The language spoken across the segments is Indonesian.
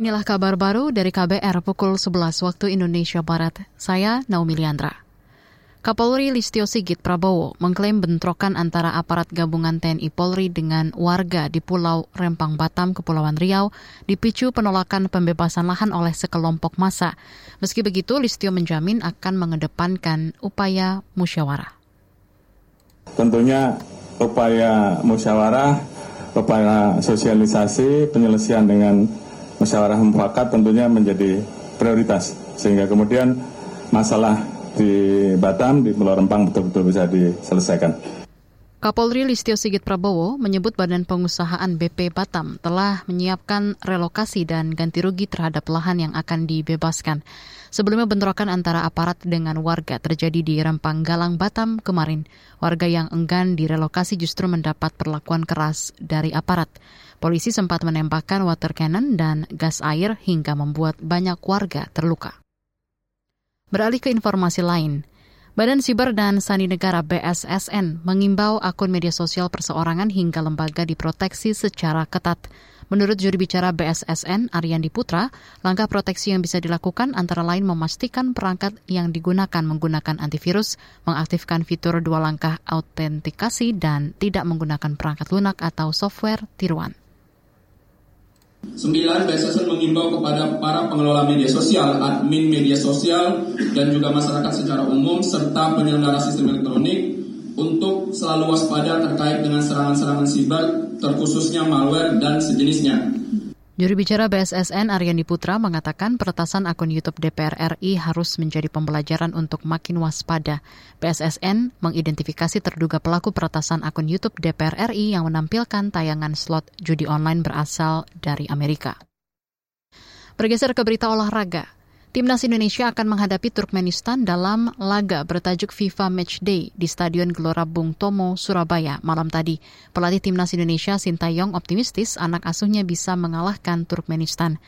Inilah kabar baru dari KBR pukul 11 waktu Indonesia Barat. Saya Naomi Liandra. Kapolri Listio Sigit Prabowo mengklaim bentrokan antara aparat gabungan TNI Polri dengan warga di Pulau Rempang Batam, Kepulauan Riau, dipicu penolakan pembebasan lahan oleh sekelompok massa. Meski begitu, Listio menjamin akan mengedepankan upaya musyawarah. Tentunya upaya musyawarah, upaya sosialisasi, penyelesaian dengan musyawarah mufakat tentunya menjadi prioritas. Sehingga kemudian masalah di Batam, di Pulau Rempang betul-betul bisa diselesaikan. Kapolri Listio Sigit Prabowo menyebut Badan Pengusahaan BP Batam telah menyiapkan relokasi dan ganti rugi terhadap lahan yang akan dibebaskan. Sebelumnya bentrokan antara aparat dengan warga terjadi di Rempang Galang Batam kemarin. Warga yang enggan direlokasi justru mendapat perlakuan keras dari aparat. Polisi sempat menembakkan water cannon dan gas air hingga membuat banyak warga terluka. Beralih ke informasi lain, Badan Siber dan Sandi Negara BSSN mengimbau akun media sosial perseorangan hingga lembaga diproteksi secara ketat. Menurut juri bicara BSSN, Ariandi Putra, langkah proteksi yang bisa dilakukan antara lain memastikan perangkat yang digunakan menggunakan antivirus, mengaktifkan fitur dua langkah autentikasi, dan tidak menggunakan perangkat lunak atau software tiruan. Sembilan, BSSN mengimbau kepada para pengelola media sosial, admin media sosial, dan juga masyarakat secara umum, serta penyelenggara sistem elektronik untuk selalu waspada terkait dengan serangan-serangan siber, terkhususnya malware dan sejenisnya. Juru bicara BSSN Aryani Putra mengatakan peretasan akun YouTube DPR RI harus menjadi pembelajaran untuk makin waspada. BSSN mengidentifikasi terduga pelaku peretasan akun YouTube DPR RI yang menampilkan tayangan slot judi online berasal dari Amerika. Bergeser ke berita olahraga. Timnas Indonesia akan menghadapi Turkmenistan dalam laga bertajuk FIFA Matchday di Stadion Gelora Bung Tomo, Surabaya malam tadi. Pelatih Timnas Indonesia Sintayong optimistis anak asuhnya bisa mengalahkan Turkmenistan.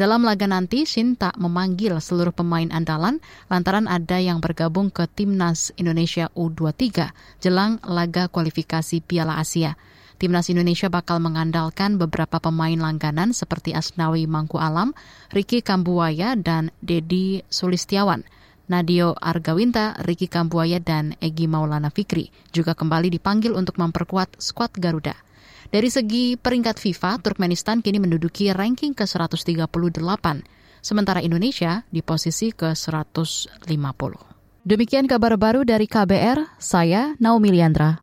Dalam laga nanti, Shin tak memanggil seluruh pemain andalan lantaran ada yang bergabung ke Timnas Indonesia U23 jelang laga kualifikasi Piala Asia. Timnas Indonesia bakal mengandalkan beberapa pemain langganan seperti Asnawi Mangku Alam, Ricky Kambuaya, dan Dedi Sulistiawan. Nadio Argawinta, Ricky Kambuaya, dan Egi Maulana Fikri juga kembali dipanggil untuk memperkuat skuad Garuda. Dari segi peringkat FIFA, Turkmenistan kini menduduki ranking ke-138, sementara Indonesia di posisi ke-150. Demikian kabar baru dari KBR, saya Naomi Liandra.